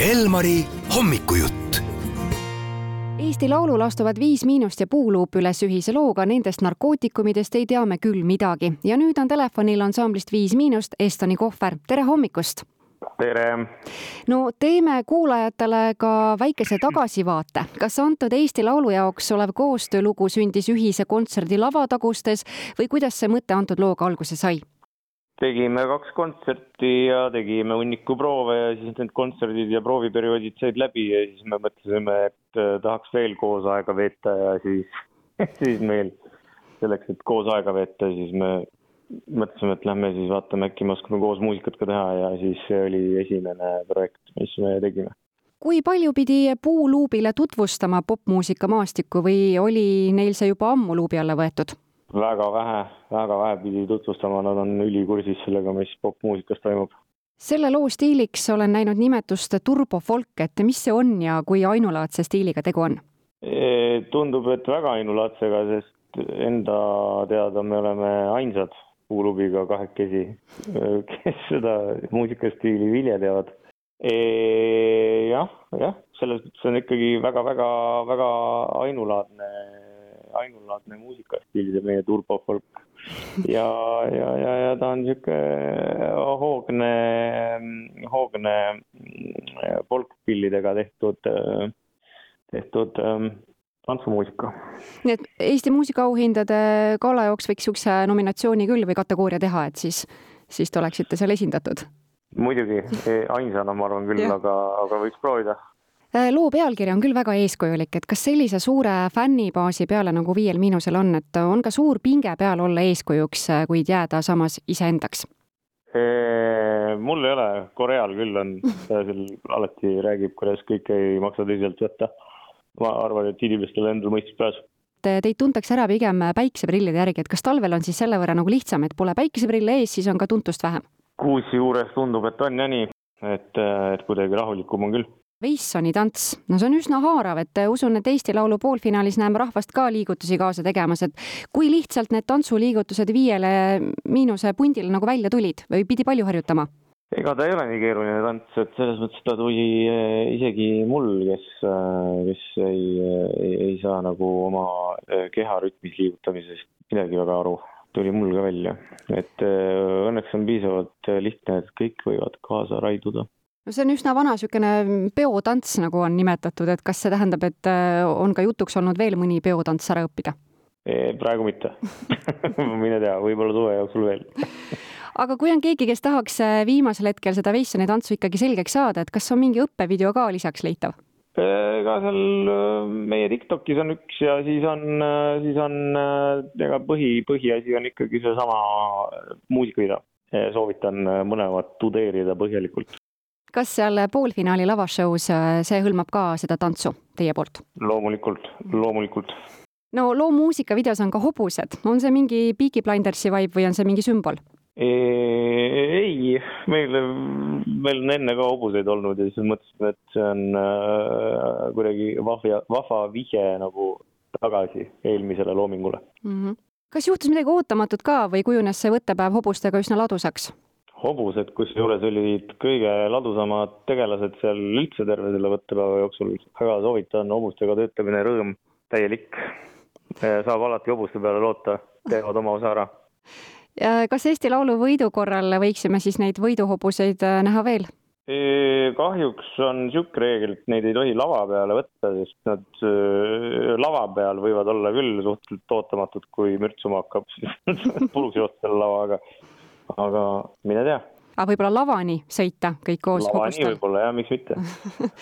Elmari hommikujutt. Eesti Laulul astuvad Viis Miinust ja Puuluup üles ühise looga Nendest narkootikumidest ei tea me küll midagi ja nüüd on telefonil ansamblist Viis Miinust Estoni Kohver, tere hommikust! tere! no teeme kuulajatele ka väikese tagasivaate. kas antud Eesti Laulu jaoks olev koostöölugu sündis ühise kontserdi lavatagustes või kuidas see mõte antud looga alguse sai? Tegime kaks kontserti ja tegime hunniku proove ja siis need kontserdid ja prooviperioodid said läbi ja siis me mõtlesime, et äh, tahaks veel koos aega veeta ja siis, siis meil selleks, et koos aega veeta, siis me mõtlesime, et lähme siis vaatame, äkki me oskame koos muusikat ka teha ja siis see oli esimene projekt, mis me tegime. kui palju pidi Puuluubile tutvustama popmuusika maastikku või oli neil see juba ammu luubi alla võetud? Väga vähe, väga vähe pidi tutvustama, nad on ülikursis sellega, mis popmuusikas toimub. selle loo stiiliks olen näinud nimetust turbofolk, et mis see on ja kui ainulaadse stiiliga tegu on? E, tundub, et väga ainulaadsega, sest enda teada me oleme ainsad puulubiga kahekesi, kes seda muusikastiili viljeldavad e,. jah, jah, selles mõttes on ikkagi väga-väga-väga ainulaadne ainulaadne muusikastiil, see meie turbofolk. ja, ja, ja, ja ta on sihuke hoogne, hoogne folkpillidega tehtud, tehtud ähm, tantsumuusika. nii et Eesti muusikaauhindade gala jaoks võiks niisuguse nominatsiooni küll või kategooria teha, et siis, siis te oleksite seal esindatud? muidugi, ainsana ma arvan küll, aga, aga võiks proovida Äh, loo pealkiri on küll väga eeskujulik, et kas sellise suure fännibaasi peale nagu Viiel Miinusel on, et on ka suur pinge peal olla eeskujuks, äh, kuid jääda samas iseendaks? mul ei ole, Koreal küll on, seal alati räägib, kuidas kõike ei maksa tõsiselt võtta. ma arvan, et inimestel endal mõistus pääseb teid tuntakse ära pigem päikseprillide järgi, et kas talvel on siis selle võrra nagu lihtsam, et pole päikeseprille ees, siis on ka tuntust vähem? kusjuures tundub, et on ja nii, et, et kuidagi rahulikum on küll Veissoni tants, no see on üsna haarav, et usun, et Eesti Laulu poolfinaalis näeme rahvast ka liigutusi kaasa tegemas, et kui lihtsalt need tantsuliigutused viiele miinuse pundile nagu välja tulid või pidi palju harjutama? ega ta ei ole nii keeruline tants, et selles mõttes ta tuli eh, isegi mul, kes, eh, kes ei, ei, ei saa nagu oma eh, keha rütmis liigutamisest midagi väga aru, tuli mul ka välja. et õnneks on piisavalt lihtne, et kõik võivad kaasa raiduda no see on üsna vana niisugune peotants, nagu on nimetatud, et kas see tähendab, et äh, on ka jutuks olnud veel mõni peotants ära õppida? praegu mitte mine tea, võib-olla suve jooksul veel aga kui on keegi, kes tahaks äh, viimasel hetkel seda Veissoni tantsu ikkagi selgeks saada, et kas on mingi õppevideo ka lisaks leitav? seal äh, meie Tiktokis on üks ja siis on, siis on, ega põhi, põhiasi on ikkagi seesama muusikavideo. soovitan mõlemat tudeerida põhjalikult kas seal poolfinaali lavashow's äh, see hõlmab ka seda tantsu teie poolt? loomulikult, loomulikult. no loo muusikavideos on ka hobused, on see mingi Peaky Blindersi vibe või on see mingi sümbol? ei, meil, meil on enne ka hobuseid olnud ja siis mõtlesime, et see on äh, kuidagi vahva, vahva vihje nagu tagasi eelmisele loomingule mm. -hmm. kas juhtus midagi ootamatut ka või kujunes see võttepäev hobustega üsna ladusaks? Hobused, kusjuures olid kõige ladusamad tegelased seal üldse terve selle võttepäeva jooksul. väga soovitan, hobustega töötamine, rõõm täielik. saab alati hobuste peale loota, teevad oma osa ära. kas Eesti Laulu võidu korral võiksime siis neid võiduhobuseid äh, näha veel? kahjuks on niisugune reegel, et neid ei tohi lava peale võtta, sest nad äh, lava peal võivad olla küll suhteliselt ootamatud, kui mürtsuma hakkab, puruks joosta selle lavaga aga mine tea. aga võib-olla lavani sõita kõik koos? lavani võib-olla jah, miks mitte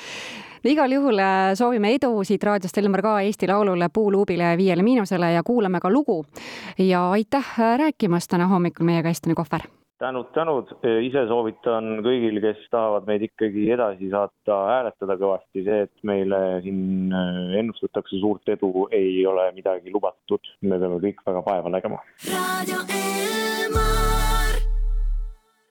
igal juhul äh, soovime edu siit raadiost Elmar ka Eesti Laulule Puuluubile ja Viiele Miinusele ja kuulame ka lugu. ja aitäh äh, rääkimast täna hommikul meiega, Estoni Kohver tänud, tänud, ise soovitan kõigil, kes tahavad meid ikkagi edasi saata, hääletada kõvasti, see, et meile siin äh, ennustatakse suurt edu, ei ole midagi lubatud, me peame kõik väga vaeva nägema. raadio Elmar